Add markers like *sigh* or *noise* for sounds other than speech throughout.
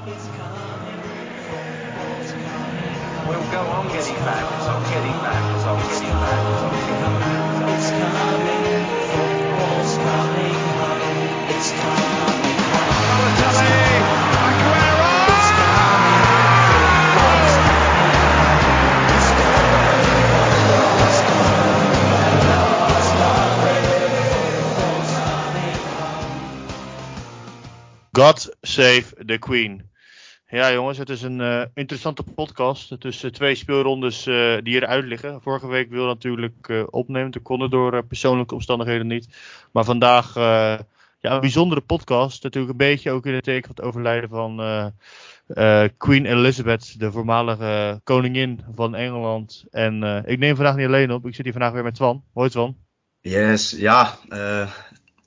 We'll go on getting backwards, on getting backwards, getting backwards, on getting backwards. It's coming, football's coming home. It's coming God Save the Queen. Ja, jongens, het is een eh, interessante podcast. Tussen twee speelrondes eh, die eruit liggen. Vorige week wilde natuurlijk eh, opnemen. Toen kon het door eh, persoonlijke omstandigheden niet. Maar vandaag eh, ja, een bijzondere podcast. Natuurlijk een beetje ook in het teken van het overlijden van eh, eh, Queen Elizabeth, de voormalige koningin van Engeland. En eh, ik neem vandaag niet alleen op. Ik zit hier vandaag weer met Twan. Hoi Twan. Yes, ja, eh,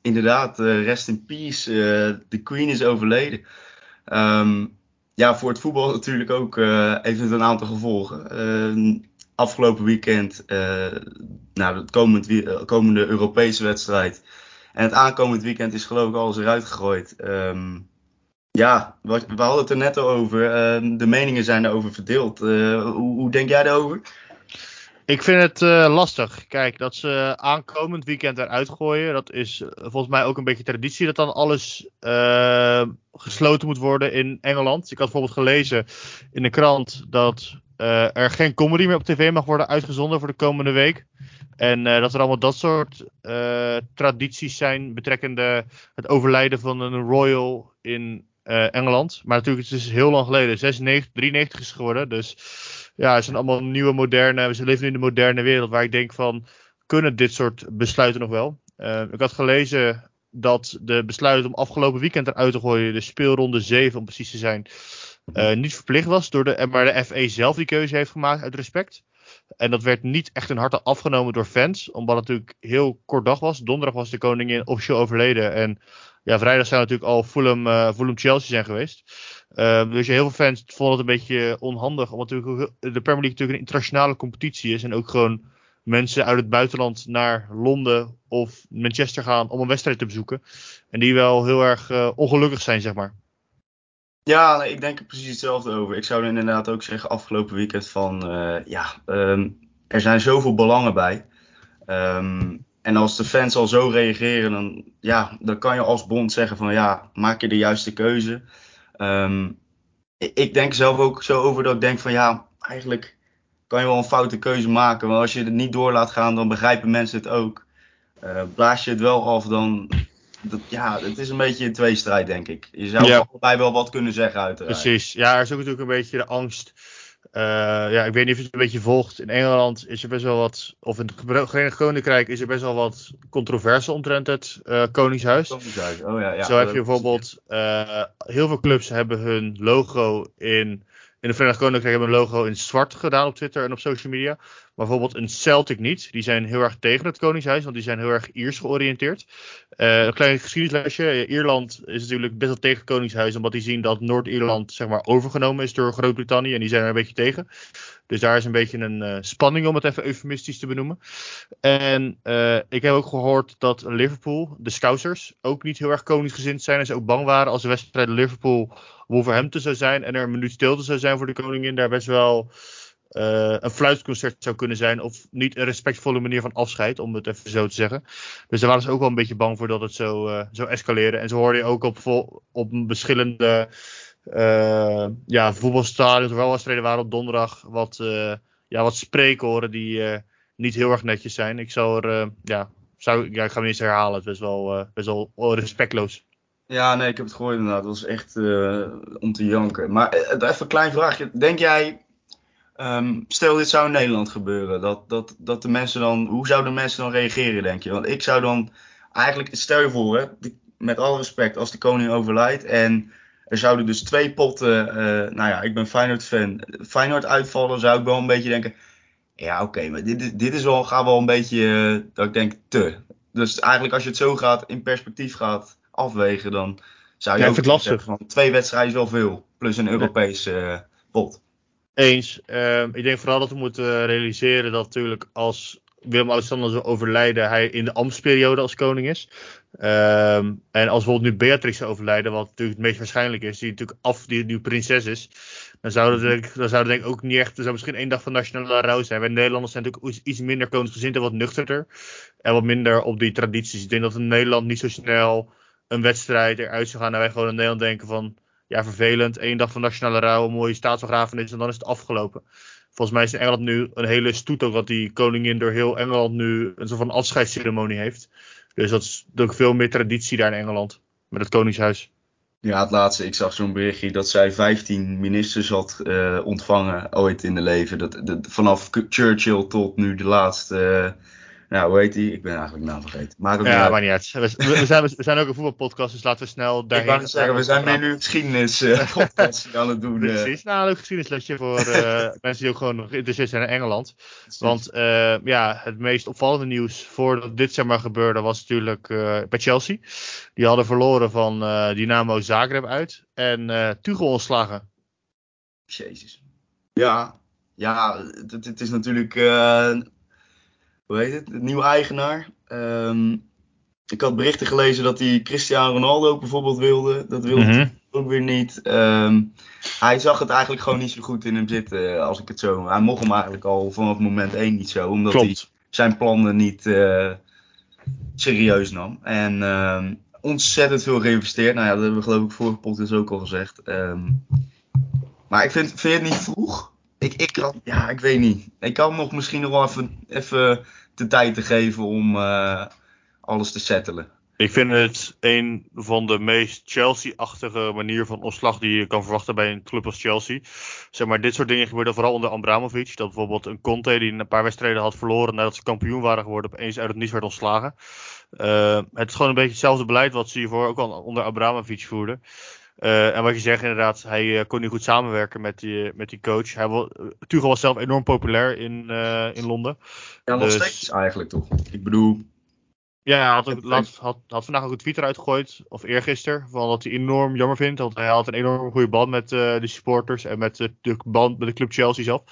inderdaad, eh, rest in peace. eh, de Queen is overleden. Ehm, ja, voor het voetbal natuurlijk ook eh, heeft het een aantal gevolgen. Ehm, afgelopen weekend, eh nou, wie- eh, komende Europese wedstrijd. En het aankomend weekend is geloof ik alles eruit gegooid. Ehm, ja, we, hadden het er net al over. Ehm, de meningen zijn daarover verdeeld. Eh, hoe, hoe denk jij daarover? Ik vind het eh, lastig. Kijk, dat ze aankomend weekend eruit gooien, dat is eh, volgens mij ook een beetje traditie dat dan alles eh, gesloten moet worden in Engeland. Ik had bijvoorbeeld gelezen in de krant dat er geen comedy meer op tv mag worden uitgezonden voor de komende week. En dat er allemaal dat soort tradities zijn betrekkende het overlijden van een royal in Engeland. Maar natuurlijk, het is heel lang geleden. 96, 93 is geworden. Dus ja, het zijn allemaal nieuwe, moderne. We leven nu in de moderne wereld waar ik denk van. Kunnen dit soort besluiten nog wel? Eh, ik had gelezen dat de besluit om afgelopen weekend eruit te gooien, de speelronde 7 om precies te zijn, eh, niet verplicht was. Door de, maar de FA zelf die keuze heeft gemaakt uit respect. En dat werd niet echt een harte afgenomen door fans, omdat het natuurlijk heel kort dag was. Donderdag was de koningin officieel overleden. En ja, vrijdag zijn natuurlijk al Fulham, eh, Fulham Chelsea zijn geweest. Ehm, dus heel veel fans vonden het een beetje onhandig. Omdat de Premier League natuurlijk een internationale competitie is. En ook gewoon mensen uit het buitenland naar Londen of Manchester gaan om een wedstrijd te bezoeken. En die wel heel erg eh, ongelukkig zijn, zeg maar. Ja, ik denk er precies hetzelfde over. Ik zou er inderdaad ook zeggen afgelopen weekend van, eh, ja, ehm, er zijn zoveel belangen bij. Ehm, en als de fans al zo reageren, dan, ja, dan kan je als bond zeggen van, ja, maak je de juiste keuze. Ehm, ik, denk zelf ook zo over dat ik denk van, ja, eigenlijk kan je wel een foute keuze maken. Maar als je het niet door laat gaan, dan begrijpen mensen het ook. Eh, blaas je het wel af, dan, dat, ja, het is een beetje een tweestrijd, denk ik. Je zou Ja. allebei wel wat kunnen zeggen, uiteraard. Precies. Ja, er is ook natuurlijk een beetje de angst. Eh, ja, ik weet niet of je het een beetje volgt. In Engeland is er best wel wat, of in het Verenigd Koninkrijk is er best wel wat controverse omtrent het eh, Koningshuis. Koningshuis, Oh ja, ja. Zo heb je bijvoorbeeld, eh, heel veel clubs hebben hun logo in, in de Verenigd Koninkrijk hebben hun logo in zwart gedaan op Twitter en op social media. Maar bijvoorbeeld een Celtic niet. Die zijn heel erg tegen het Koningshuis, want die zijn heel erg Iers georiënteerd. Eh, een klein geschiedenislesje. Ierland is natuurlijk best wel tegen Koningshuis, omdat die zien dat Noord-Ierland zeg maar overgenomen is door Groot-Brittannië. En die zijn er een beetje tegen. Dus daar is een beetje een eh, spanning om het even eufemistisch te benoemen. En eh, ik heb ook gehoord dat Liverpool, de Scousers, ook niet heel erg koningsgezind zijn. En ze ook bang waren als de wedstrijd Liverpool Wolverhampton zou zijn. En er een minuut stilte zou zijn voor de koningin. Daar best wel eh, een fluitconcert zou kunnen zijn. Of niet een respectvolle manier van afscheid, om het even zo te zeggen. Dus daar waren ze ook wel een beetje bang voor dat het zo, eh zou escaleren. En zo hoorde je ook op, op verschillende eh ja, voetbalstadions, of wel wedstrijden waren op donderdag, wat, eh ja, wat spreekhoren die eh, niet heel erg netjes zijn. Ik zou er, ja, zou, ja, ik ga hem niet herhalen. Het is wel, best wel respectloos. Ja, nee, ik heb het gehoord inderdaad. Dat was echt om te janken. Maar even een klein vraagje. Denk jij, ehm, stel dit zou in Nederland gebeuren, dat, dat, dat de mensen dan, hoe zouden mensen dan reageren, denk je? Want ik zou dan, eigenlijk, stel je voor, hè, met alle respect, als de koning overlijdt en er zouden dus twee potten, eh, nou ja, ik ben Feyenoord-fan, Feyenoord uitvallen, zou ik wel een beetje denken, ja oké, maar dit, dit is wel, gaat wel een beetje, eh, dat ik denk, te. Dus eigenlijk als je het zo gaat, in perspectief gaat afwegen, dan zou je Ja, ook het lastig. zeggen van twee wedstrijden is wel veel, plus een Europees eh, pot. Eens. Ehm, ik denk vooral dat we moeten realiseren dat natuurlijk als Willem-Alexander zou overlijden, hij in de ambtsperiode als koning is. Ehm, en als bijvoorbeeld nu Beatrix zou overlijden, wat natuurlijk het meest waarschijnlijk is, die natuurlijk af, die nu prinses is, dan zou ik- dan zou denk ik ook niet echt, er zou misschien één dag van nationale rouw zijn. Wij Nederlanders zijn natuurlijk iets- iets minder koningsgezind en wat nuchterder. En wat minder op die tradities. Ik denk dat in Nederland niet zo snel een wedstrijd eruit zou gaan en wij gewoon in Nederland denken van, ja vervelend, één dag van nationale rouw, een mooie staatsbegrafenis en dan is het afgelopen. Volgens mij is in Engeland nu een hele stoet ook dat die koningin door heel Engeland nu een soort van afscheidsceremonie heeft. Dus dat is ook veel meer traditie daar in Engeland. Met het koningshuis. Ja, het laatste, ik zag zo'n berichtje dat zij 15 ministers had eh, ontvangen ooit in de leven. Dat, vanaf Churchill tot nu de laatste. eh, nou, hoe heet die? Ik ben eigenlijk naam vergeten. Maar ook Ja, maar niet uit. We, zijn, we zijn ook een voetbalpodcast, dus laten we snel ik daarheen. wou net zeggen, we zijn meer nu geschiedenis eh, *laughs* podcast aan het doen. eh. Precies. Nou, leuk geschiedenislesje voor eh, *laughs* mensen die ook gewoon nog geïnteresseerd zijn in Engeland. Want eh, ja, het meest opvallende nieuws voordat dit zeg maar gebeurde was natuurlijk eh, bij Chelsea. Die hadden verloren van eh, Dynamo Zagreb uit en eh Tuchel ontslagen. Jezus. Ja, ja het, het is natuurlijk. eh, hoe heet het? De nieuwe eigenaar. Ehm, ik had berichten gelezen dat hij Cristiano Ronaldo ook bijvoorbeeld wilde. Dat wilde Mhm. hij ook weer niet. Ehm, hij zag het eigenlijk gewoon niet zo goed in hem zitten, als ik het zo. Hij mocht hem eigenlijk al vanaf moment één niet zo, omdat hij zijn plannen niet eh, serieus nam. En ehm, ontzettend veel geïnvesteerd. Nou ja, dat hebben we geloof ik vorige podcast ook al gezegd. Maar ik vind, vind je het niet vroeg? Ik, ik, kan, ja, ik weet niet. Ik kan nog misschien nog wel even, even de tijd te geven om eh, alles te settelen. Ik vind het een van de meest Chelsea-achtige manier van ontslag die je kan verwachten bij een club als Chelsea. Zeg maar, dit soort dingen gebeurden vooral onder Abramovic. Dat bijvoorbeeld een Conte die een paar wedstrijden had verloren nadat ze kampioen waren geworden, opeens uit het niets werd ontslagen. Eh, het is gewoon een beetje hetzelfde beleid wat ze hiervoor ook al onder Abramovic voerden. Eh, en wat je zegt inderdaad, hij eh, kon niet goed samenwerken met die, met die coach. Hij wil, Tuchel was zelf enorm populair in, eh, in Londen. Ja, nog Dus- steeds eigenlijk toch? Ik bedoel, Ja, hij had, ook, had, had vandaag ook een tweet eruit gegooid, of eergisteren, van dat hij enorm jammer vindt. Want hij had een enorm goede band met eh, de supporters en met de, band met de club Chelsea zelf.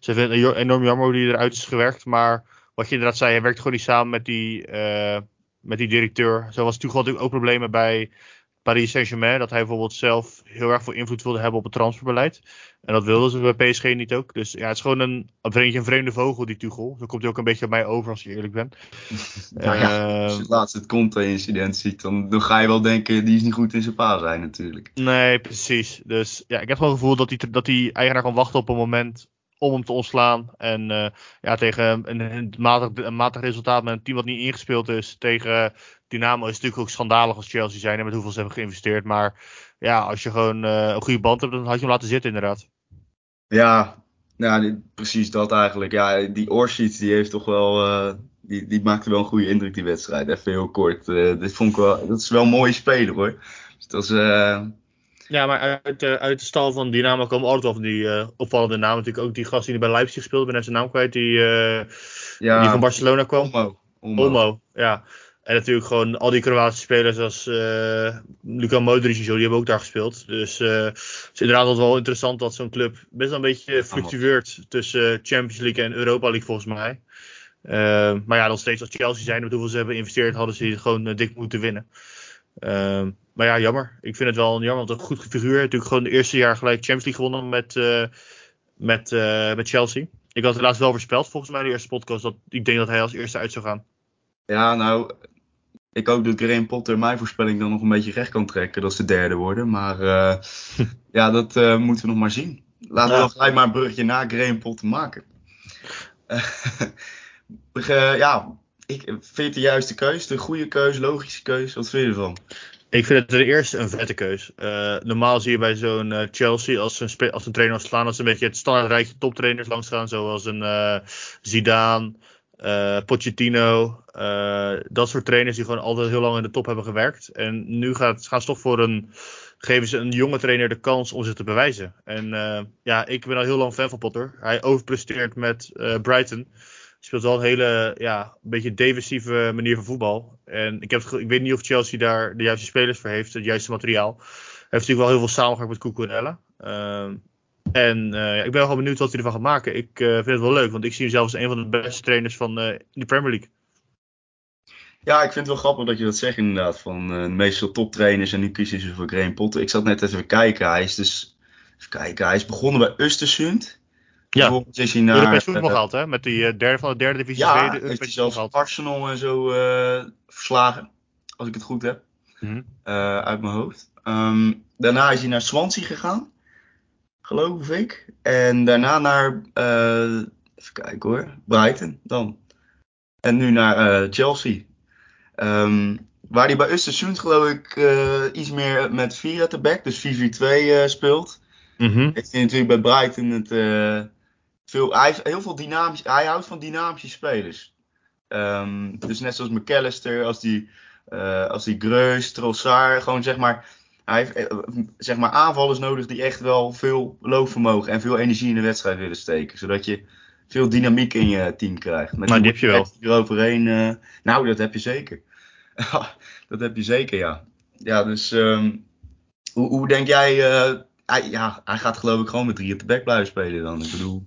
Ze vindt het enorm jammer hoe hij eruit is gewerkt. Maar wat je inderdaad zei, hij werkt gewoon niet samen met die, eh, met die directeur. Zo was Tuchel natuurlijk ook problemen bij Paris Saint-Germain. Dat hij bijvoorbeeld zelf heel erg veel invloed wilde hebben op het transferbeleid. En dat wilden ze bij PSG niet ook. Dus ja, het is gewoon een, een vreemde, een vreemde vogel, die Tuchel. Zo komt hij ook een beetje op mij over, als je eerlijk bent. *laughs* nou ja, als je Ehm, het laatste Conte-incident ziet, dan, dan ga je wel denken, die is niet goed in zijn pa zijn natuurlijk. Nee, precies. Dus ja, ik heb gewoon het gevoel dat die, dat die eigenaar kan wachten op een moment om hem te ontslaan. En eh, ja, tegen een, matig, matig resultaat met een team wat niet ingespeeld is. Tegen Dynamo is het natuurlijk ook schandalig als Chelsea zijn en met hoeveel ze hebben geïnvesteerd. Maar ja, als je gewoon eh, een goede band hebt, dan had je hem laten zitten inderdaad. Ja, die- precies dat eigenlijk. Ja, die Orsic die heeft toch wel, eh, die, die maakte wel een goede indruk die wedstrijd. Even heel kort. Eh, dit vond ik wel, dat is wel een mooie speler hoor. Dus dat is, eh, Ja, maar uit, de uit de stal van Dynamo komen altijd wel van die eh, opvallende namen. Natuurlijk ook die gast die bij Leipzig speelde, ik ben even zijn naam kwijt. Die, eh, ja, die van Barcelona kwam. Olmo. Olmo. Olmo, ja. En natuurlijk gewoon al die Kroatische spelers als eh Luka Modric en zo, die hebben ook daar gespeeld. Dus eh, het is inderdaad altijd wel interessant dat zo'n club best wel een beetje fluctueert tussen eh, Champions League en Europa League volgens mij. Eh, maar ja, nog steeds als Chelsea zijn, met hoeveel ze hebben geïnvesteerd, hadden ze gewoon eh, dik moeten winnen. Eh, maar ja, jammer. Ik vind het wel een jammer, want een goed figuur. Natuurlijk gewoon de eerste jaar gelijk Champions League gewonnen met, eh, met, eh, met Chelsea. Ik had het laatst wel voorspeld, volgens mij, in de eerste podcast, dat ik denk dat hij als eerste uit zou gaan. Ja, nou, ik hoop dat Graham Potter mijn voorspelling dan nog een beetje recht kan trekken. Dat ze derde worden. Maar eh, *laughs* ja, dat eh, moeten we nog maar zien. Laten we Ja. dan gelijk maar een bruggetje naar Graham Potter maken. *laughs* *laughs* Ja, ik vind het de juiste keus, de goede keus, logische keus. Wat vind je ervan? Ik vind het ten eerste een vette keus. Eh, normaal zie je bij zo'n eh, Chelsea, als een, als een trainer slaan, dat ze een beetje het standaard rijtje toptrainers langs gaan. Zoals een eh, Zidane, Pochettino. dat soort trainers die gewoon altijd heel lang in de top hebben gewerkt. En nu gaat, gaan ze toch voor een, geven ze een jonge trainer de kans om zich te bewijzen. En ja, ik ben al heel lang fan van Potter. Hij overpresteert met Brighton speelt wel een hele, ja, een beetje defensieve manier van voetbal. En ik, heb ik weet niet of Chelsea daar de juiste spelers voor heeft, het juiste materiaal. Hij heeft natuurlijk wel heel veel samengewerkt met Cucurella. Ehm En eh, ik ben wel benieuwd wat hij ervan gaat maken. Ik eh, vind het wel leuk, want ik zie hem zelfs als een van de beste trainers van eh, de Premier League. Ja, ik vind het wel grappig dat je dat zegt inderdaad. Van eh, meestal toptrainers en nu kiezen ze voor Graham Potter. Ik zat net even kijken. Hij is dus... Even kijken. Hij is begonnen bij Östersund. Ja, Vervolgens is hij naar... Europees voetbal eh, gehaald, hè? Met die eh, derde van de derde divisie Ja, tweede heeft hij zelfs. Arsenal en zo eh, verslagen. Als ik het goed heb. Eh, uit mijn hoofd. Ehm, daarna is hij naar Swansea gegaan. Geloof ik. En daarna naar... eh, even kijken hoor. Brighton dan. En nu naar eh, Chelsea. Ehm, waar hij bij Östersund geloof ik eh, iets meer met 4 at the back. Dus 4-4-2 eh, speelt. Heeft hij natuurlijk bij Brighton het, eh, veel, hij heeft heel veel dynamisch, hij houdt van dynamische spelers. Dus net zoals McAllister, als die, eh als die Greus, Trossard, gewoon zeg maar, hij heeft eh, zeg maar aanvallers nodig die echt wel veel loopvermogen en veel energie in de wedstrijd willen steken. Zodat je veel dynamiek in je team krijgt. Met Nou, die heb je wel. Eroverheen, eh, nou, dat heb je zeker. *laughs* dat heb je zeker, ja. Ja, dus ehm, hoe, hoe denk jij, eh, hij, ja, hij gaat geloof ik gewoon met drie op de back blijven spelen dan. Ik bedoel,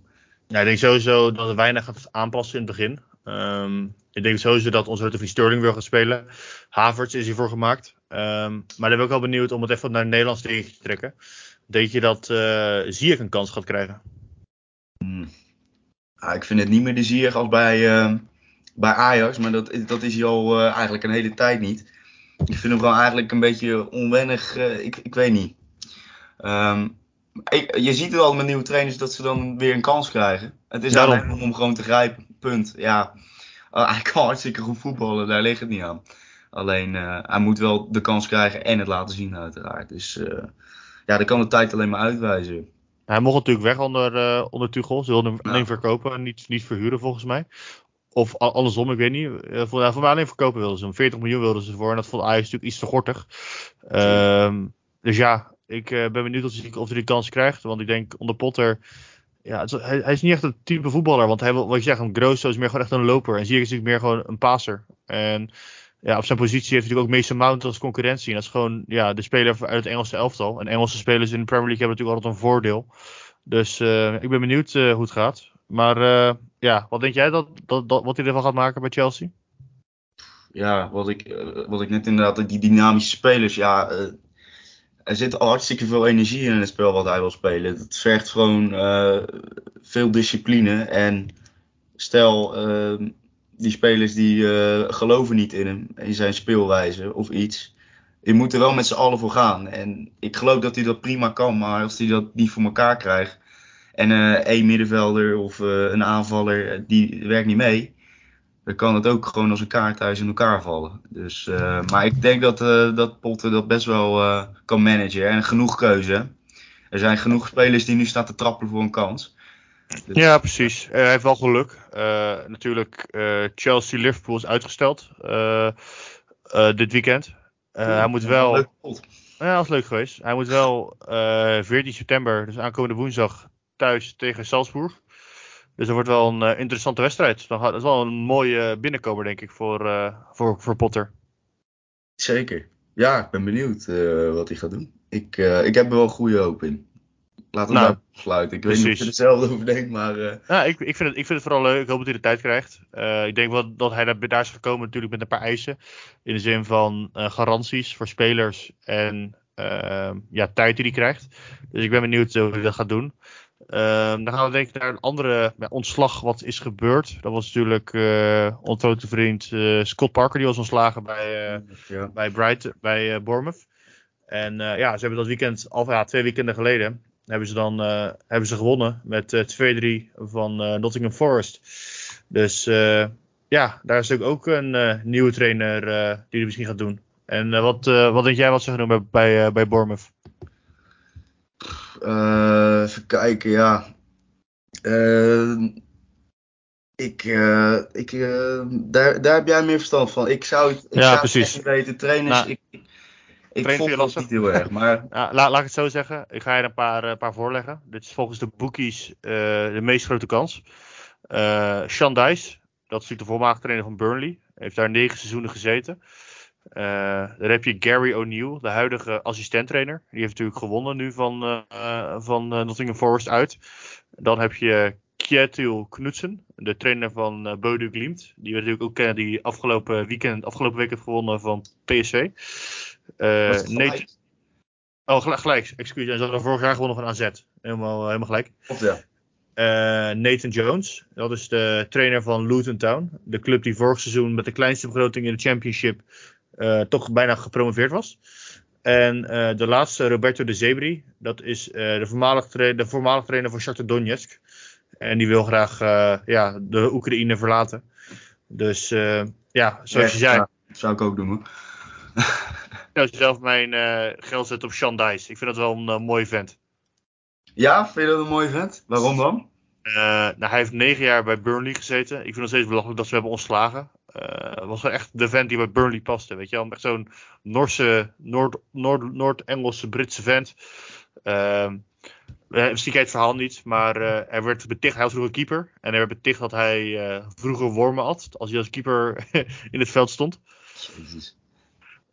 Ja, ik denk sowieso dat er weinig gaat aanpassen in het begin. Ehm, ik denk sowieso dat onze Rutte Sterling wil gaan spelen. Havertz is hiervoor gemaakt. Ehm, maar dan ben ik wel benieuwd om het even naar een Nederlands te trekken. Denk je dat Ziyech een kans gaat krijgen? ja, ik vind het niet meer de Ziyech als bij, eh, bij Ajax, maar dat, dat is hij al eh, eigenlijk een hele tijd niet. Ik vind hem gewoon eigenlijk een beetje onwennig, ik, ik weet niet. Ehm, je ziet het al met nieuwe trainers dat ze dan weer een kans krijgen. Het is Daarom. hem om gewoon te grijpen, punt. Ja, uh, hij kan hartstikke goed voetballen, daar ligt het niet aan. Alleen, eh, hij moet wel de kans krijgen en het laten zien uiteraard. Dus eh, ja, dat kan de tijd alleen maar uitwijzen. Hij mocht natuurlijk weg onder, eh onder Tuchel. Ze wilden hem Ja. alleen verkopen, niet, niet verhuren volgens mij. Of andersom, ik weet niet. Eh, voor, ja, voor mij alleen verkopen wilden ze hem. 40 miljoen wilden ze voor. En dat vond Ajax natuurlijk iets te gortig. Ehm, dus ja, ik eh, ben benieuwd of hij, die kans krijgt. Want ik denk onder Potter. Ja, het hij, hij is niet echt een type voetballer. Want hij wat je zegt, een Grosso is meer gewoon echt een loper. En Ziyech is natuurlijk meer gewoon een passer. En ja, op zijn positie heeft hij natuurlijk ook Mason Mount als concurrentie. En dat is gewoon ja, de speler uit het Engelse elftal. En Engelse spelers in de Premier League hebben natuurlijk altijd een voordeel. Dus eh, ik ben benieuwd eh, hoe het gaat. Maar ja, wat denk jij dat, dat, dat, wat hij ervan gaat maken bij Chelsea? ja, wat ik, wat ik net inderdaad, die dynamische spelers, ja, er zit hartstikke veel energie in het spel wat hij wil spelen. Het vergt gewoon eh, veel discipline. En stel, eh, die spelers die eh, geloven niet in hem, in zijn speelwijze of iets. Je moet er wel met z'n allen voor gaan. En ik geloof dat hij dat prima kan, maar als hij dat niet voor elkaar krijgt. En eh één middenvelder of een aanvaller, die werkt niet mee dan kan het ook gewoon als een kaarthuis in elkaar vallen. Dus, eh, maar ik denk dat, eh, dat Potter dat best wel eh, kan managen. En genoeg keuze. Er zijn genoeg spelers die nu staan te trappelen voor een kans. Dus, Ja, precies. Hij heeft wel geluk. Natuurlijk, Chelsea-Liverpool is uitgesteld dit weekend. Hij moet wel. Leuk. Ja, dat is leuk geweest. Hij moet wel eh 14 september, dus aankomende woensdag, thuis tegen Salzburg. Dus dat wordt wel een eh, interessante wedstrijd. Dat is wel een mooie binnenkomer, denk ik, voor, eh, voor, voor Potter. Zeker. Ja, ik ben benieuwd eh, wat hij gaat doen. Ik, ik heb er wel goede hoop in. Laten we Nou, daar sluiten. Ik weet niet of je er hetzelfde over denkt, maar Ja, ik, ik, vind het, ik vind het vooral leuk. Ik hoop dat hij de tijd krijgt. Ik denk wel dat hij daar, daar is gekomen natuurlijk met een paar eisen. In de zin van garanties voor spelers en ja, tijd die hij krijgt. Dus ik ben benieuwd hoe hij dat gaat doen. Ehm, dan gaan we denk ik naar een andere ja, ontslag wat is gebeurd. Dat was natuurlijk onze grote vriend eh, Scott Parker. Die was ontslagen bij, ja. bij Brighton, bij Bournemouth. En ja, ze hebben dat weekend, al ja, twee weekenden geleden, hebben ze dan hebben ze gewonnen met eh 2-3 van Nottingham Forest. Dus ja, daar is natuurlijk ook een nieuwe trainer die het misschien gaat doen. En wat, wat denk jij wat ze gaan doen bij, bij, bij Bournemouth? Eh, even kijken, ja. Eh, ik, eh, ik, daar, daar heb jij meer verstand van. Ik zou het, ik Ja, zou het precies. echt niet weten. Trainers, Nou, ik, ik, dat lastig? niet heel erg. Maar *laughs* Ja, la- laat ik het zo zeggen. Ik ga je een paar, paar voorleggen. Dit is volgens de bookies de meest grote kans. Sean Dice, dat is natuurlijk de voormalige trainer van Burnley. Heeft daar negen seizoenen gezeten. Eh, dan heb je Gary O'Neill, de huidige assistenttrainer. Die heeft natuurlijk gewonnen nu van, eh, van eh, Nottingham Forest uit. Dan heb je Kjetil Knudsen, de trainer van uh, Bodø Glimt. Die we natuurlijk ook kennen, die afgelopen weekend, afgelopen week heeft gewonnen van PSV. Gelijk? Oh, gelijk, gelijk excuus. En ze hadden vorig jaar gewonnen van AZ. Helemaal, helemaal gelijk. Of ja. Nathan Jones, dat is de trainer van Luton Town. De club die vorig seizoen met de kleinste begroting in de Championship toch bijna gepromoveerd was. En eh, de laatste, Roberto de Zebri, dat is eh, de, voormalig de voormalig trainer van Shakhtar Donetsk. En die wil graag eh, ja, de Oekraïne verlaten. Dus eh, ja, zoals je zei, Ja, dat zou ik ook doen hoor. *laughs* ik zou zelf mijn eh, geld zetten op Sean Dice. Ik vind dat wel een eh, mooi vent. Ja, vind je dat een mooi vent? Waarom dan? Eh, nou, hij heeft negen jaar bij Burnley gezeten. Ik vind het nog steeds belachelijk dat ze hebben ontslagen. Het was wel echt de vent die bij Burnley paste. Weet je wel? Echt zo'n Noorse, Noord, Noord, Noord-Engelse, Britse vent. Ehm, eh, misschien het verhaal niet, maar eh, hij werd beticht. Hij was vroeger keeper. En hij werd beticht dat hij vroeger wormen at. Als hij als keeper *laughs* in het veld stond. Jezus.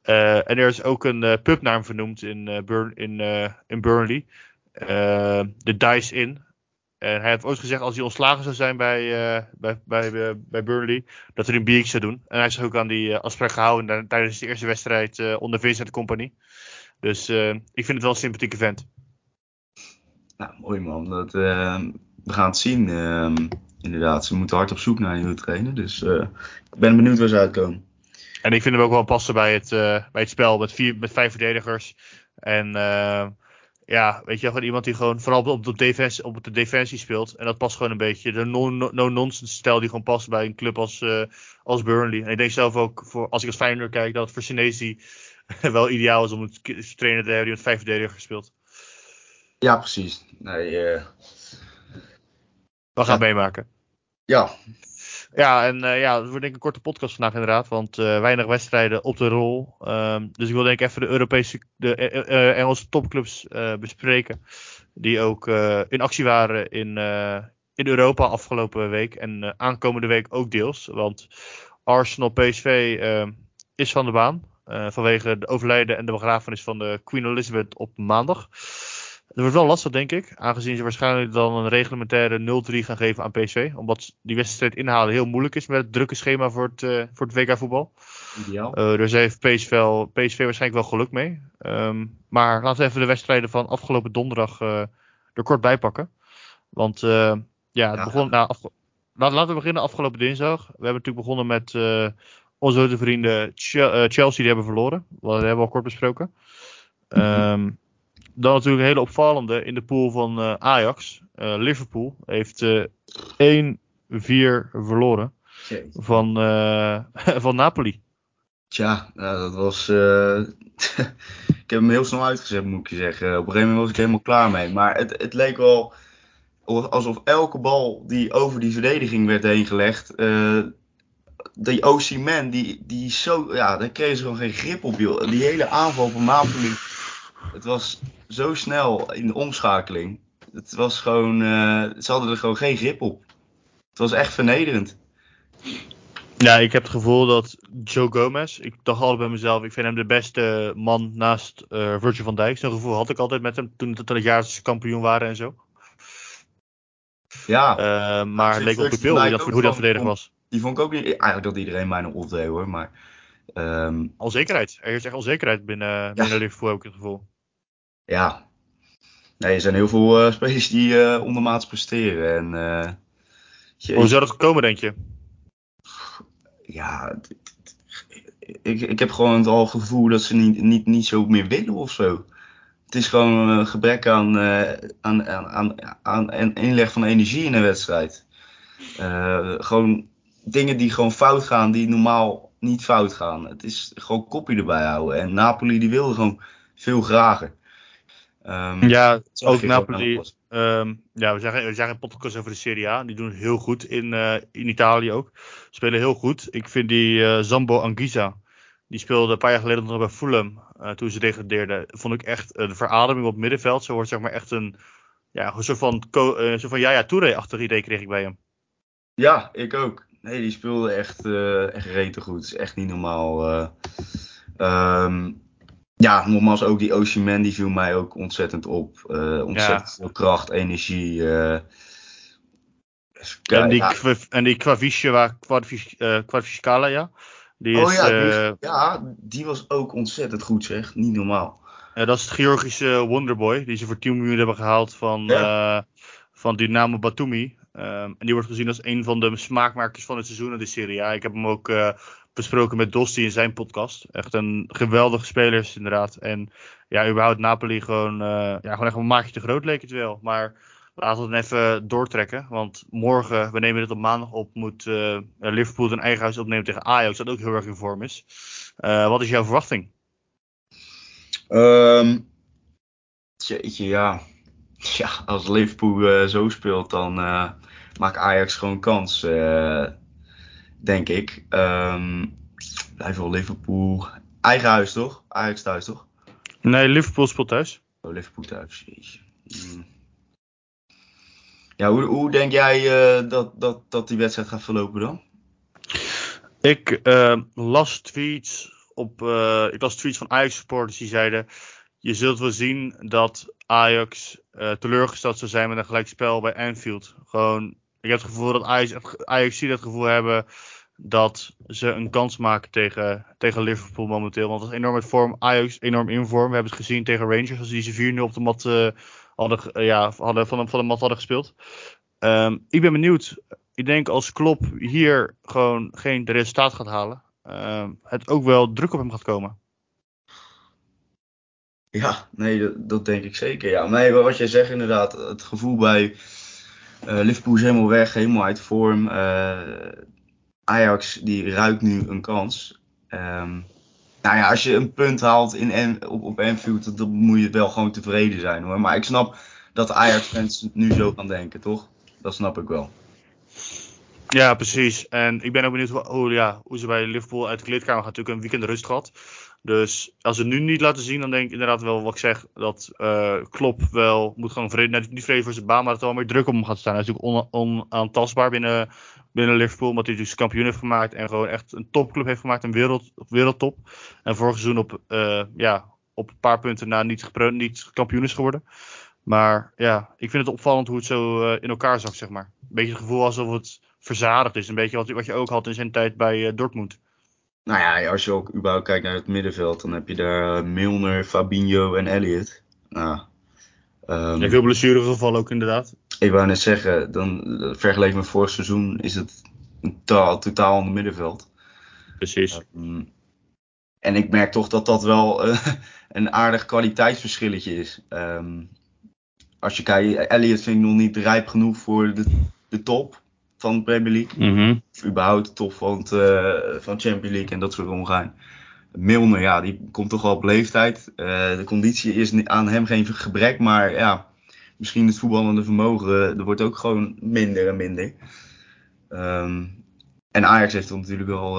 En er is ook een pub naar hem vernoemd in, Burn, in, in Burnley. De Dice Inn. En hij heeft ooit gezegd als hij ontslagen zou zijn bij, eh, bij, bij, bij, bij Burnley, dat hij een biertje zou doen. En hij zich ook aan die eh, afspraak gehouden tijdens de eerste wedstrijd eh, onder Vincent Company. Dus eh, ik vind het wel een sympathieke vent. Nou, mooi man. Dat, eh, we gaan het zien. ehm, inderdaad, ze moeten hard op zoek naar een nieuwe trainer. Dus eh, ik ben benieuwd waar ze uitkomen. En ik vind hem ook wel passen bij het, eh, bij het spel met, vier, met vijf verdedigers. En eh, ja, weet je, gewoon iemand die gewoon vooral op de, defensie, op de defensie speelt. En dat past gewoon een beetje. De no- no- no-nonsense stijl die gewoon past bij een club als, eh, als Burnley. En ik denk zelf ook, voor, als ik als Feyenoord kijk, dat het voor Senesi *laughs* wel ideaal is om een trainer te hebben die met vijf verdedigers speelt. Ja, precies. Nee, eh, We gaan Ja. meemaken. ja, Ja, en eh, ja, het wordt denk ik een korte podcast vandaag inderdaad, want eh, weinig wedstrijden op de rol. Ehm, dus ik wil denk ik even de Europese, de eh, Engelse topclubs bespreken, die ook in actie waren in, in Europa afgelopen week en aankomende week ook deels. Want Arsenal PSV eh, is van de baan vanwege de overlijden en de begrafenis van de Queen Elizabeth op maandag. Het wordt wel lastig, denk ik, aangezien ze waarschijnlijk dan een reglementaire 0-3 gaan geven aan PSV. Omdat die wedstrijd inhalen heel moeilijk is met het drukke schema voor het, eh, voor het WK-voetbal. ideaal. Eh, dus heeft PSV, PSV waarschijnlijk wel geluk mee. Ehm, maar laten we even de wedstrijden van afgelopen donderdag eh, er kort bij pakken. Want ja, het Ja. begon. Nou, afge- laten we beginnen afgelopen dinsdag. We hebben natuurlijk begonnen met onze vrienden Che- Chelsea, die hebben verloren. Dat hebben we al kort besproken. Ehm, dan natuurlijk een hele opvallende in de pool van eh, Ajax. Eh, Liverpool heeft eh 1-4 verloren Jee. van, eh, *laughs* van Napoli. Tja, nou, dat was. eh, *laughs* ik heb hem heel snel uitgezet, moet ik je zeggen. Op een gegeven moment was ik helemaal klaar mee. Maar het, het leek wel alsof elke bal die over die verdediging werd heen gelegd. eh, die OC Man, die, die zo. Ja, daar kregen ze gewoon geen grip op, joh. Die hele aanval van Napoli. Het was zo snel in de omschakeling. Het was gewoon. eh, ze hadden er gewoon geen grip op. Het was echt vernederend. Ja, ik heb het gevoel dat Joe Gomez, ik dacht altijd bij mezelf, ik vind hem de beste man naast eh Virgil van Dijk. Zo'n gevoel had ik altijd met hem toen, het jaar kampioen waren en zo. Ja. Eh, maar leek op de beeld hoe dat, Dijk hoe dat ook verdedigd was. Die vond ik ook niet. Eigenlijk dat iedereen mij nog opdeed hoor. Maar. Ehm, Onzekerheid. Er is echt onzekerheid binnen, binnen Liverpool, heb ik het gevoel. ja. Nee, er zijn heel veel eh, spelers die eh ondermaats presteren. En. eh, Hoe zou dat komen, denk je? ja. Ik, ik heb gewoon het al gevoel dat ze niet, niet, niet zo meer willen of zo. Het is gewoon een gebrek aan, aan, aan, aan, aan inleg van energie in een wedstrijd. Gewoon dingen die gewoon fout gaan, die normaal niet fout gaan. Het is gewoon kopje erbij houden. En Napoli die wilde gewoon veel grager. Ehm, Ja, ook Napoli. ehm, ja, we zeggen, we zeggen een podcast over de Serie A. Die doen het heel goed in, eh, in Italië ook. Spelen heel goed. Ik vind die eh, Zambo Anguissa. Die speelde een paar jaar geleden nog bij Fulham. eh, toen ze degradeerden. Vond ik echt een verademing op het middenveld. Zo wordt zeg maar echt een. Ja, een soort van, soort van Yaya Touré-achtig idee kreeg ik bij hem. Ja, ik ook. Nee, die speelde echt, eh echt rete goed. Is echt niet normaal. eh. Ehm, ja, nogmaals, ook die Osimhen die viel mij ook ontzettend op. Eh, ontzettend veel kracht, energie. En die, ja. En die eh, Quadviscala, ja. Die is, Oh ja, eh, die, ja, die was ook ontzettend goed zeg. Niet normaal. Ja, dat is het Georgische Wonderboy, die ze voor 10 miljoen hebben gehaald van, eh, van Dynamo Batumi. Ehm, en die wordt gezien als een van de smaakmakers van het seizoen in de Serie A. Ik heb hem ook eh, besproken met Dosti in zijn podcast. Echt een geweldige speler is inderdaad. En ja, überhaupt Napoli gewoon, eh, ja, gewoon echt een maakje te groot leek het wel. Maar laten we het even doortrekken. Want morgen, we nemen dit op maandag op, moet eh, Liverpool zijn eigen huis opnemen tegen Ajax. Dat ook heel erg in vorm is. Wat is jouw verwachting? Jeetje, ja. Ja, als Liverpool zo speelt, dan maakt Ajax gewoon kans, eh, denk ik. Ehm blijf wel Liverpool. Eigen huis, toch? Ajax thuis, toch? Nee, Liverpool speelt thuis. Oh, Liverpool thuis. Hmm. Ja, hoe, hoe denk jij eh, dat, dat, dat die wedstrijd gaat verlopen dan? Ik eh, las tweets op. ik las tweets van Ajax supporters die zeiden. Je zult wel zien dat Ajax teleurgesteld zou zijn met een gelijkspel bij Anfield. Gewoon, ik heb het gevoel dat Ajax, Ajax het gevoel hebben dat ze een kans maken tegen, tegen Liverpool momenteel. Want dat is enorm met vorm. Ajax enorm in vorm. We hebben het gezien tegen Rangers als die ze 4-0 op de mat eh, hadden, eh, ja, hadden van, de, van de mat hadden gespeeld. Ehm, ik ben benieuwd. Ik denk als Klopp hier gewoon geen resultaat gaat halen, ehm, het ook wel druk op hem gaat komen. Ja, nee, dat, dat denk ik zeker. Ja, nee, wat jij zegt inderdaad, het gevoel bij Liverpool is helemaal weg, helemaal uit vorm. Eh, Ajax die ruikt nu een kans. Ehm, nou ja, als je een punt haalt in, En- op, op Anfield, dan moet je wel gewoon tevreden zijn hoor. Maar ik snap dat Ajax-fans nu zo gaan denken, toch? Dat snap ik wel. Ja, precies. En ik ben ook benieuwd hoe, ja, hoe ze bij Liverpool uit de kleedkamer gaan. Natuurlijk een weekend rust gehad. Dus als ze het nu niet laten zien, dan denk ik inderdaad wel wat ik zeg. Dat eh Klopp wel moet gewoon vrede, nou, niet vrede voor zijn baan, maar dat er wel meer druk op hem gaat staan. Hij is natuurlijk on- onaantastbaar binnen, binnen Liverpool. Omdat hij dus kampioen heeft gemaakt. En gewoon echt een topclub heeft gemaakt. Een wereld, wereldtop. En vorig seizoen op, eh, ja, op een paar punten na niet, niet kampioen is geworden. Maar ja, ik vind het opvallend hoe het zo eh, in elkaar zakt, zeg maar. Een beetje het gevoel alsof het verzadigd is. Een beetje wat, wat je ook had in zijn tijd bij eh, Dortmund. Nou ja, als je ook überhaupt kijkt naar het middenveld, dan heb je daar eh, Milner, Fabinho en Elliot. Nou, ehm, Ja, veel blessuregevallen ook inderdaad. Ik wou net zeggen, dan, eh, vergeleken met vorig seizoen is het een totaal, totaal ander middenveld. Precies. Ehm, en ik merk toch dat dat wel *laughs* een aardig kwaliteitsverschilletje is. Ehm, als je kijkt, Elliot vind ik nog niet rijp genoeg voor de, de top van de Premier League. Mhm. Of überhaupt de top van, het, eh, van Champions League en dat soort omgaan. Milner, ja, die komt toch wel op leeftijd. Eh, de conditie is aan hem geen gebrek, maar ja, misschien het voetballende vermogen, eh, er wordt ook gewoon minder en minder. Ehm, en Ajax heeft toch natuurlijk wel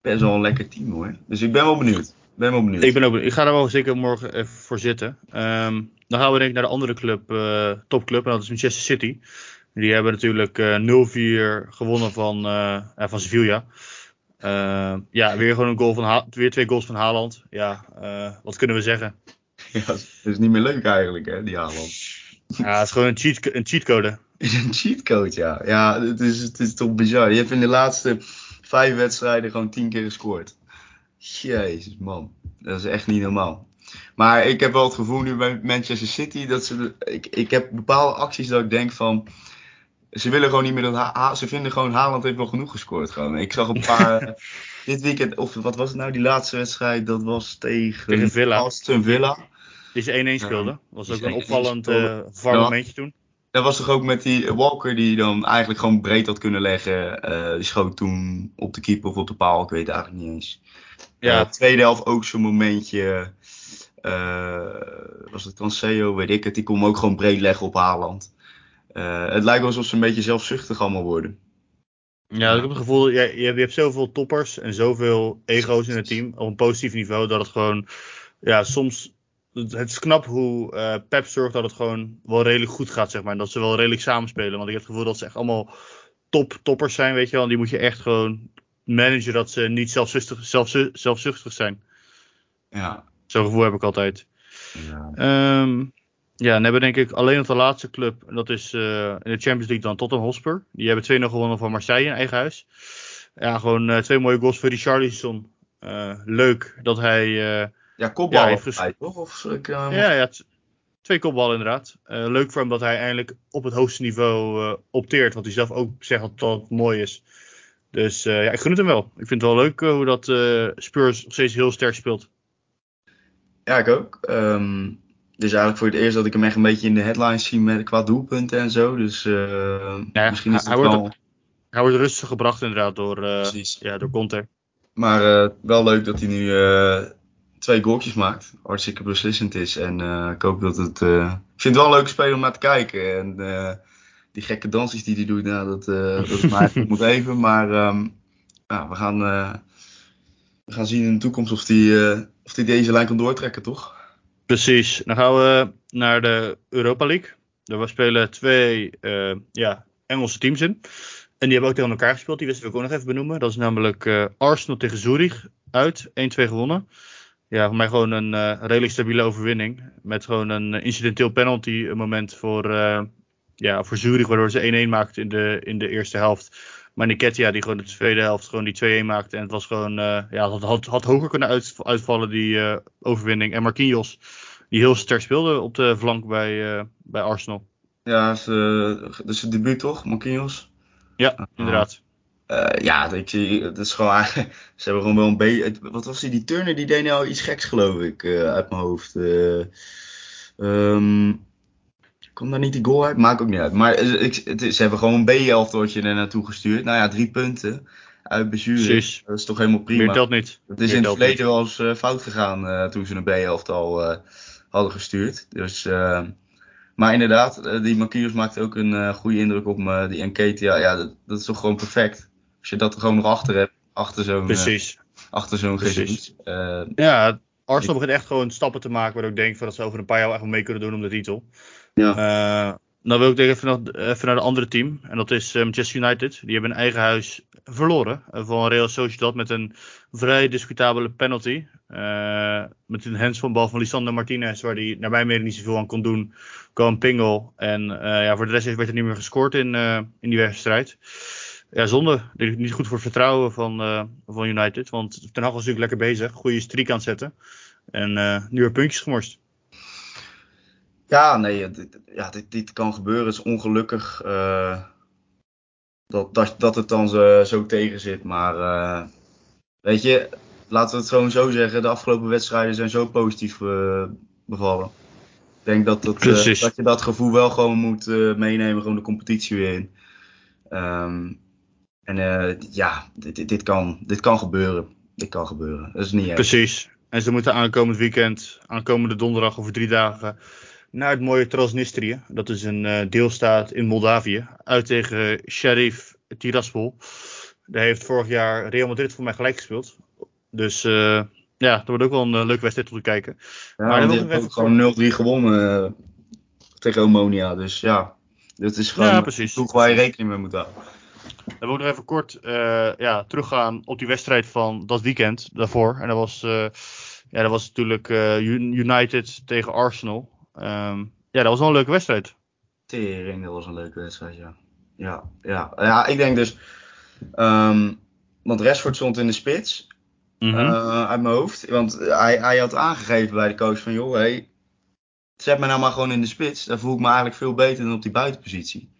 best wel een lekker team hoor. Dus ik ben wel benieuwd. Ik ben wel benieuwd. Ik, ben ook, ik ga er wel zeker morgen even voor zitten. Ehm, dan gaan we denk ik naar de andere club, topclub. En dat is Manchester City. Die hebben natuurlijk eh 0-4 gewonnen van, eh, eh, van Sevilla. Ja, weer gewoon een goal van Ha- weer twee goals van Haaland. Ja, eh, wat kunnen we zeggen? *laughs* Ja, het is niet meer leuk eigenlijk hè, die Haaland. Ja, het is gewoon een, cheat, een cheatcode. is *laughs* een cheatcode, ja. Ja, het is, het is toch bizar. Je hebt in de laatste vijf wedstrijden gewoon tien keer gescoord. Jezus, man. Dat is echt niet normaal. Maar ik heb wel het gevoel nu bij Manchester City dat ze. ik, ik heb bepaalde acties dat ik denk van. Ze willen gewoon niet meer dat. Ha- ze vinden gewoon Haaland heeft wel genoeg gescoord. Gewoon. Ik zag een paar. *laughs* eh, dit weekend, of wat was het nou, die laatste wedstrijd? Dat was tegen. Tegen Villa. Aston Villa. Die ze 1-1 Ja, speelde. Dat was ook een 1-1 opvallend speelde. eh momentje toen. Dat was toch ook met die Walker die dan eigenlijk gewoon breed had kunnen leggen. Eh, die schoot toen op de keeper of op de paal, ik weet het eigenlijk niet eens. Ja, Eh, tweede helft ook zo'n momentje. eh, was het Cancelo, weet ik het. Die kon hem ook gewoon breed leggen op Haaland. Eh, het lijkt wel alsof ze een beetje zelfzuchtig allemaal worden. Ja, ik heb het gevoel, ja, je, hebt, je hebt zoveel toppers en zoveel ego's in het team op een positief niveau dat het gewoon, ja, soms, het het is knap hoe eh, Pep zorgt dat het gewoon wel redelijk goed gaat, zeg maar. En dat ze wel redelijk samenspelen, want ik heb het gevoel dat ze echt allemaal top toppers zijn, weet je wel. En die moet je echt gewoon managen dat ze niet zelfzuchtig, zelfzu- zelfzuchtig zijn. Ja. Zo'n gevoel heb ik altijd. ja. Ehm, ja, dan hebben denk ik alleen nog de laatste club. En dat is eh, in de Champions League dan Tottenham Hotspur. Die hebben 2-0 gewonnen van Marseille in eigen huis. Ja, gewoon eh, twee mooie goals voor Richarlison. Eh leuk dat hij... Ja, kopbal Ja, toch? Of ik, ja, ja, twee kopballen inderdaad. Leuk voor hem dat hij eindelijk op het hoogste niveau opteert. Wat hij zelf ook zegt dat dat mooi is. Dus ja, ik gun het hem wel. Ik vind het wel leuk hoe dat Spurs nog steeds heel sterk speelt. Ja, ik ook. Ehm dus eigenlijk voor het eerst dat ik hem echt een beetje in de headlines zie met qua doelpunten en zo. Dus eh, Ja, misschien is hij- het wel... wordt Hij wordt rustig gebracht inderdaad door, Precies. ja, door Conte. Maar eh, wel leuk dat hij nu twee goaltjes maakt. Hartstikke beslissend is. En ik hoop dat het... ik vind het wel een leuke speler om naar te kijken. En die gekke dansjes die hij doet, nou, dat, *laughs* dat mij eigenlijk moet even. Maar ehm, ja, we, gaan, we gaan zien in de toekomst of hij of die deze lijn kan doortrekken, toch? Precies. Dan gaan we naar de Europa League. Daar spelen twee eh, ja, Engelse teams in. En die hebben ook tegen elkaar gespeeld. Die wisten we ook nog even benoemen. Dat is namelijk eh, Arsenal tegen Zurich uit. 1-2 gewonnen. Ja, voor mij gewoon een eh, redelijk stabiele overwinning. Met gewoon een incidenteel penalty moment voor, ja, voor Zurich. Waardoor ze 1-1 maakten in de, in de eerste helft. Maar Niketia die gewoon de tweede helft gewoon die 2-1 maakte. En het was gewoon, eh, ja, het had, had hoger kunnen uit, uitvallen die eh, overwinning. En Marquinhos, die heel sterk speelde op de flank bij, eh, bij Arsenal. Ja, ze, dat is het debuut toch, Marquinhos? Ja, inderdaad. Eh, ja, zie, het is gewoon eigenlijk, *laughs* ze hebben gewoon wel een beetje, wat was die, die Turner, die deed nou iets geks geloof ik, uit mijn hoofd. Ehm, komt daar niet die goal uit? Maakt ook niet uit. Maar eh, ik, het is, ze hebben gewoon een B-elftootje er naartoe gestuurd. Nou ja, drie punten uit. Precies. Dat is toch helemaal prima. Meer telt niet. Het is Meer in het verleden wel eens eh, fout gegaan eh, toen ze een B-elftal eh hadden gestuurd. Dus, maar inderdaad, die Marquinhos maakt ook een goede indruk op me. Die Enketia, ja, dat, dat is toch gewoon perfect. Als je dat er gewoon nog achter hebt, achter zo'n Precies. achter zo'n Precies. Ja, Arsenal begint echt gewoon stappen te maken. Waar ik denk van dat ze over een paar jaar echt wel mee kunnen doen om de titel. Ja. Eh, dan wil ik even, nog, even naar de andere team. En dat is eh, Manchester United. Die hebben in eigen huis verloren. eh, van Real Sociedad met een vrij discutabele penalty. Met een hands van bal van Lisandro Martinez. Waar hij naar mijn mening niet zoveel aan kon doen. Kwam pingel. En ja, voor de rest werd er niet meer gescoord in, in die wedstrijd. Ja, zonde. Niet goed voor het vertrouwen van, van United. Want Ten Hag was natuurlijk lekker bezig. Goede streak aan het zetten. En nu weer puntjes gemorst. Ja, nee, dit, ja, dit, dit kan gebeuren. Het is ongelukkig eh, dat, dat, dat het dan zo, zo tegen zit. Maar eh, weet je, laten we het gewoon zo zeggen. De afgelopen wedstrijden zijn zo positief eh, bevallen. Ik denk dat, dat, dat je dat gevoel wel gewoon moet meenemen. Gewoon de competitie weer in. Ehm, en ja, dit, dit, dit, kan, dit kan gebeuren. Dit kan gebeuren. Dat is niet erg. Precies. En ze moeten aankomend weekend, aankomende donderdag over drie dagen, naar het mooie Transnistrië. Dat is een eh, deelstaat in Moldavië. Uit tegen Sheriff Tiraspol. Daar heeft vorig jaar Real Madrid voor mij gelijk gespeeld. Dus eh, ja, dat wordt ook wel een eh, leuke wedstrijd om te kijken. Ja, Maar die hebben ook gewoon 0-3 gewonnen eh, tegen Omonia. Dus ja, dit is gewoon Ja, een ploeg waar je rekening mee moet houden. Dan wil ik nog even kort eh, ja, teruggaan op die wedstrijd van dat weekend daarvoor. En dat was, eh, ja, dat was natuurlijk eh, Un- United tegen Arsenal. Ehm, ja, dat was wel een leuke wedstrijd. Tering, dat was een leuke wedstrijd, ja. Ja, ja. ja ik denk dus... ehm, want Rashford stond in de spits. Mhm. eh, uit mijn hoofd. Want hij, hij had aangegeven bij de coach van... joh, hey, zet me nou maar gewoon in de spits. Dan voel ik me eigenlijk veel beter dan op die buitenpositie.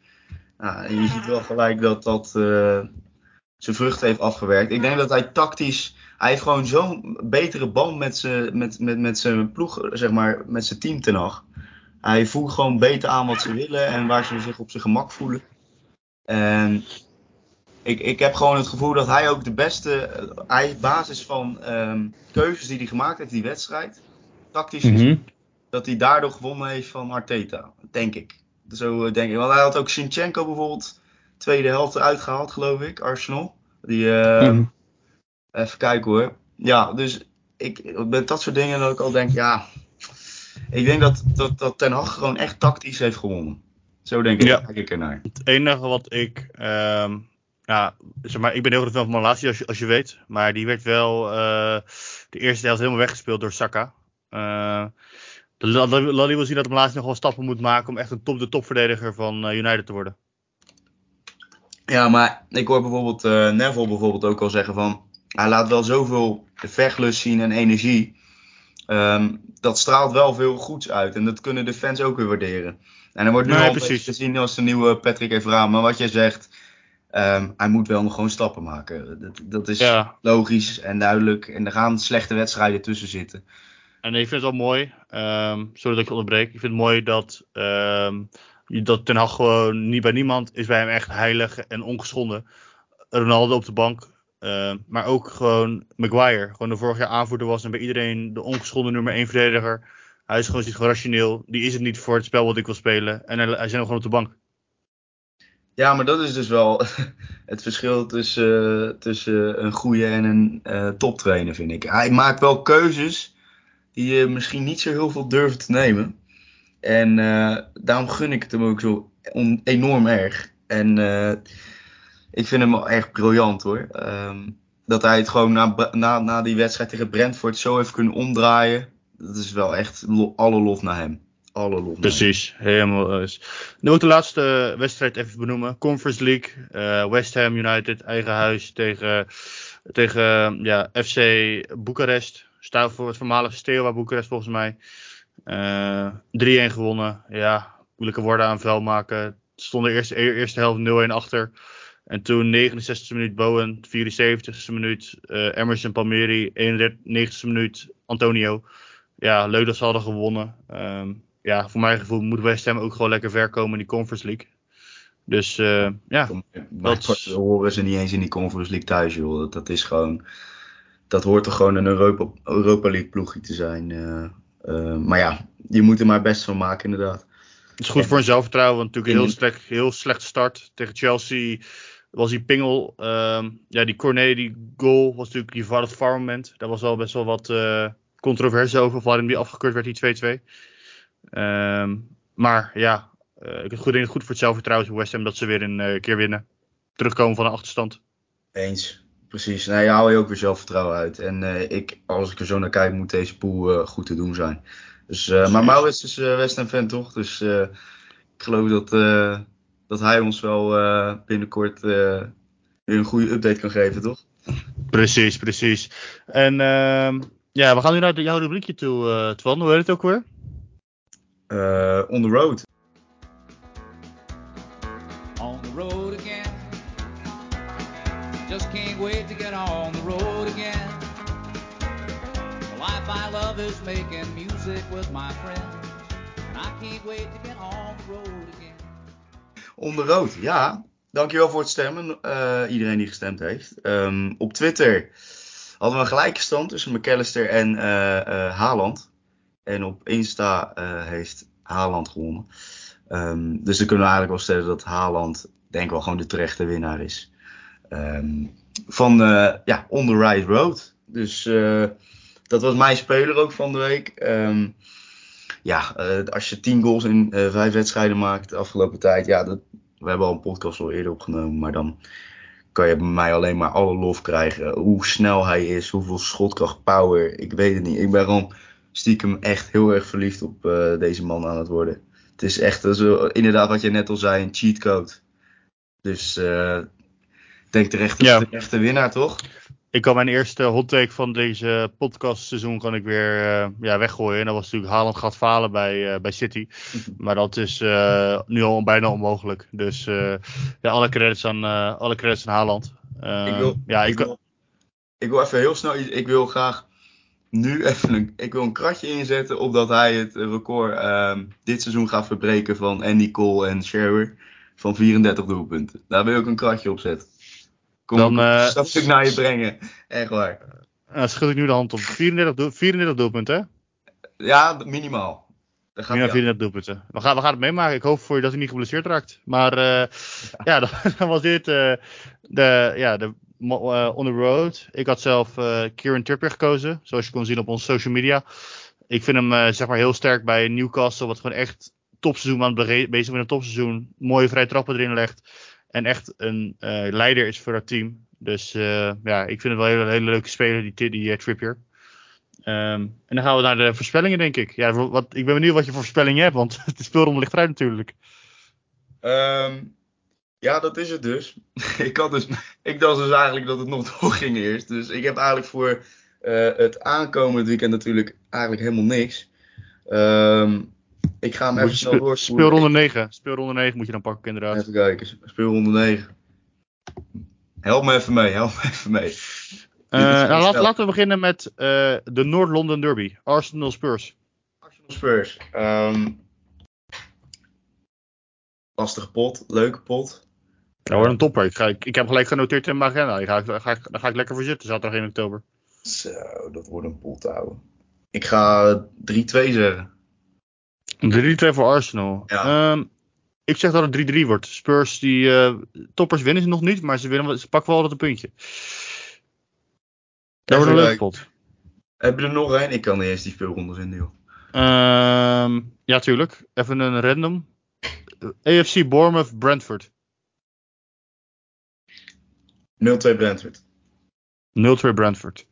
Ja, en je ziet wel gelijk dat dat eh, zijn vruchten heeft afgewerkt. Ik denk dat hij tactisch... Hij heeft gewoon zo'n betere band met zijn met, met, met zijn ploeg, zeg maar, met zijn team ten Hag. Hij voelt gewoon beter aan wat ze willen en waar ze zich op zijn gemak voelen. En ik, ik heb gewoon het gevoel dat hij ook de beste, hij basis van ehm, keuzes die hij gemaakt heeft, die wedstrijd, tactisch gezien, dat hij daardoor gewonnen heeft van Arteta. Denk ik. Zo eh, denk ik. Want hij had ook Sinchenko bijvoorbeeld tweede helft eruit gehaald, geloof ik, Arsenal. Die, eh, Mhm. Even kijken hoor. Ja, dus ik, met dat soort dingen dat ik al denk, ja. Ik denk dat, dat, dat Ten Hag gewoon echt tactisch heeft gewonnen. Zo denk ik, Ja. kijk ik ernaar. Het enige wat ik ehm, Ja, zeg maar, ik ben heel groot fan van Malasia, als je, als je weet. Maar die werd wel eh, de eerste helft helemaal weggespeeld door Saka. Uh, wil zien dat Malasia nog wel stappen moet maken om echt een top, de topverdediger van uh, United te worden. Ja, maar ik hoor bijvoorbeeld Neville bijvoorbeeld ook al zeggen van... Hij laat wel zoveel vechtlust zien en energie. Um, dat straalt wel veel goeds uit. En dat kunnen de fans ook weer waarderen. En hij wordt nu Nee, al gezien als de nieuwe Patrick Evra. Maar wat jij zegt, ehm, hij moet wel nog gewoon stappen maken. Dat, dat is Ja. logisch en duidelijk. En er gaan slechte wedstrijden tussen zitten. En ik vind het wel mooi, ehm, sorry dat ik je onderbreek. Ik vind het mooi dat, ehm, dat Ten Hag gewoon niet bij niemand is bij hem echt heilig en ongeschonden. Ronaldo op de bank, ehm, maar ook gewoon Maguire. Gewoon de vorig jaar aanvoerder was en bij iedereen de ongeschonden nummer 1 verdediger. Hij is gewoon, gewoon rationeel. Die is het niet voor het spel wat ik wil spelen. En hij, hij zit nog gewoon op de bank. Ja, maar dat is dus wel *laughs* het verschil tussen, eh, tussen een goede en een eh toptrainer, vind ik. Hij maakt wel keuzes die je misschien niet zo heel veel durft te nemen. En eh, daarom gun ik het hem ook zo enorm erg. En ik vind hem echt briljant hoor. Ehm, dat hij het gewoon na, na, na die wedstrijd tegen Brentford zo heeft kunnen omdraaien. Dat is wel echt lo- alle lof naar hem. Alle lof naar hem. Precies, helemaal eens. Nu ook de laatste wedstrijd even benoemen. Conference League, eh, West Ham United, eigen huis tegen, tegen ja, FC Boekarest. Staat voor het voormalige Steaua Boekarest volgens mij. Eh 3-1 gewonnen. Ja, moeilijke woorden aan vuil maken. Het stond de eerste, e- eerste helft 0-1 achter. En toen 69e minuut Bowen, 74e minuut eh, Emerson Palmieri, 91e minuut Antonio. Ja, leuk dat ze hadden gewonnen. Ehm, ja, voor mijn gevoel moet West Ham ook gewoon lekker ver komen in die Conference League. Dus eh, ja, Dat is- horen ze niet eens in die Conference League thuis, joh. Dat, dat is gewoon. Dat hoort er gewoon een Europa, Europa League ploegje te zijn. eh, maar ja, je moet er maar best van maken, inderdaad. het is goed voor hun zelfvertrouwen. Want natuurlijk een heel, slecht, heel slechte start tegen Chelsea. Was die pingel, ehm, ja, die Cornet, die goal was natuurlijk die het far moment. Daar was wel best wel wat eh controverse over. Of waarom die afgekeurd werd, die 2-2. Ehm, maar ja, eh, ik het goed, denk het goed voor het zelfvertrouwen van West Ham dat ze weer een eh, keer winnen. Terugkomen van een achterstand. Eens. Precies. Nee, je haal je ook weer zelfvertrouwen uit. En ik, als ik er zo naar kijk, moet deze pool goed te doen zijn. Dus, maar. *laughs* Maurits is West Ham fan, toch? Dus ik geloof dat, dat hij ons wel eh, binnenkort eh, weer een goede update kan geven, toch? Precies, precies. En ehm, ja, we gaan nu naar jouw rubriekje toe, eh Twan. Hoe heet het ook weer? Eh, on the road. on the road again. Just can't wait to get on the road again. The life I love is making music with my friends. And I can't wait to get on the road again. On the road, ja. Dankjewel voor het stemmen, eh, iedereen die gestemd heeft. Ehm, op Twitter hadden we een gelijke stand tussen McAllister en eh eh, Haaland. En op Insta heeft Haaland gewonnen. Ehm, dus dan kunnen we eigenlijk wel stellen dat Haaland, denk ik wel, gewoon de terechte winnaar is. Ehm, van, ja, On the Right Road. Dus dat was mijn speler ook van de week. Ja, eh, als je 10 goals in eh, vijf wedstrijden maakt de afgelopen tijd, ja, dat, we hebben al een podcast al eerder opgenomen, maar dan kan je bij mij alleen maar alle lof krijgen. Hoe snel hij is, hoeveel schotkracht, power, ik weet het niet. Ik ben gewoon stiekem echt heel erg verliefd op eh, deze man aan het worden. Het is echt, zo, inderdaad wat je net al zei, een cheatcode. Dus ik denk terecht, Ja. de echte winnaar, toch? Ik kan mijn eerste hot take van deze podcastseizoen kan ik weer eh, ja, weggooien. En dat was natuurlijk Haaland gaat falen bij, eh, bij City. *laughs* Maar dat is eh, nu al bijna onmogelijk. Dus ja, alle credits aan, alle credits aan Haaland. Ik, wil, ja, ik, ik, wil, ik wil even heel snel iets. Ik wil graag nu *laughs* even een, ik wil een kratje inzetten op dat hij het record ehm, dit seizoen gaat verbreken van Andy Cole en Shearer van 34 doelpunten. Daar wil ik een kratje op zetten. Kom Dan, ik eh, dat naar je brengen. Echt waar. nou, schud ik nu de hand op. 34, doel, 34 doelpunten, hè? Ja, minimaal. Gaat Ja, hij 34 doelpunten. We gaan, we gaan het meemaken. Ik hoop voor je dat hij niet geblesseerd raakt. Maar eh, ja, *laughs* dan, dan was dit eh, de, ja, de on the road. Ik had zelf Kieran Trippier gekozen, zoals je kon zien op onze social media. Ik vind hem zeg maar heel sterk bij Newcastle, wat gewoon echt topseizoen aan het bezig met een topseizoen. Mooie vrije trappen erin legt. En echt een eh, leider is voor het team. Dus eh, ja, ik vind het wel een hele, hele leuke speler, die, die eh, Trippier. Ehm, en dan gaan we naar de voorspellingen, denk ik. Ja, wat, ik ben benieuwd wat je voor voorspellingen hebt, want *laughs* de speelronde ligt eruit natuurlijk. Ehm, ja, dat is het dus. *laughs* ik, had dus. ik dacht dus eigenlijk dat het nog *laughs* doorging eerst. Dus ik heb eigenlijk voor het aankomende weekend natuurlijk eigenlijk helemaal niks. Ehm, ik ga hem even snel doorvoeren. speelronde 9. Speelronde 9 moet je dan pakken, inderdaad. Even kijken, speelronde 9. Help me even mee, help me even mee. Eh, nou, laat- laten we beginnen met eh, de Noord-London Derby. Arsenal Spurs. Arsenal Spurs. Ehm lastige pot, leuke pot. Dat wordt een topper. Ik, ga, ik, ik heb gelijk genoteerd in mijn agenda. Daar ga, ik- ga, ik- daar ga ik lekker voor zitten, zaterdag 1 oktober. Zo, dat wordt een pot houden. Ik ga 3-2 zeggen. 3-2 voor Arsenal. Ja. Ehm, ik zeg dat het 3-3 wordt. Spurs, die eh, toppers winnen ze nog niet, maar ze, winnen, ze pakken wel altijd een puntje. Dat wordt een leuke kijken. pot. Heb je er nog één? Ik kan niet eens die speelronde vinden, joh. Ehm, ja, tuurlijk. Even een random. AFC Bournemouth Brentford. 0-2 Brentford. 0-2 Brentford.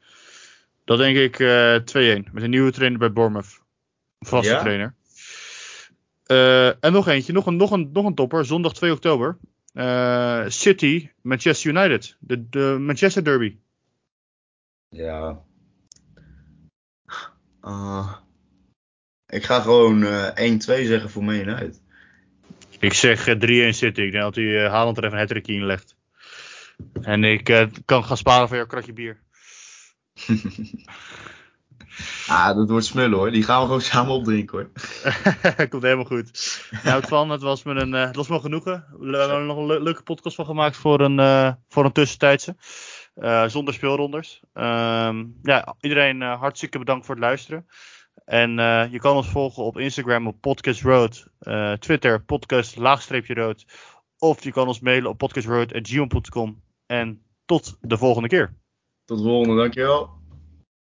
Dat denk ik eh 2-1. Met een nieuwe trainer bij Bournemouth. Vaste Ja? trainer. Eh, en nog eentje, nog een, nog, een, nog een topper. Zondag 2 oktober. Eh, City, Manchester United. De, de Manchester Derby. Ja. Ah. ik ga gewoon eh 1-2 zeggen voor Man United. Ik zeg eh, 3-1 City. Ik denk dat hij eh, Haaland er even een hat in legt. En ik eh, kan gaan sparen voor jouw kratje bier. *laughs* Ah, dat wordt smullen hoor. Die gaan we gewoon *laughs* samen opdrinken hoor. *laughs* Komt helemaal goed. Nou, Twan, het was me een, eh, het was me genoegen. We hebben er nog een le- leuke podcast van gemaakt voor een, eh, voor een tussentijdse. Eh, zonder speelrondes. Ehm, ja, iedereen hartstikke bedankt voor het luisteren. En je kan ons volgen op Instagram op Podcast Road. Twitter podcast laagstreepje rood. Of je kan ons mailen op podcastroad.gmail.com. En tot de volgende keer. Tot de volgende, dankjewel.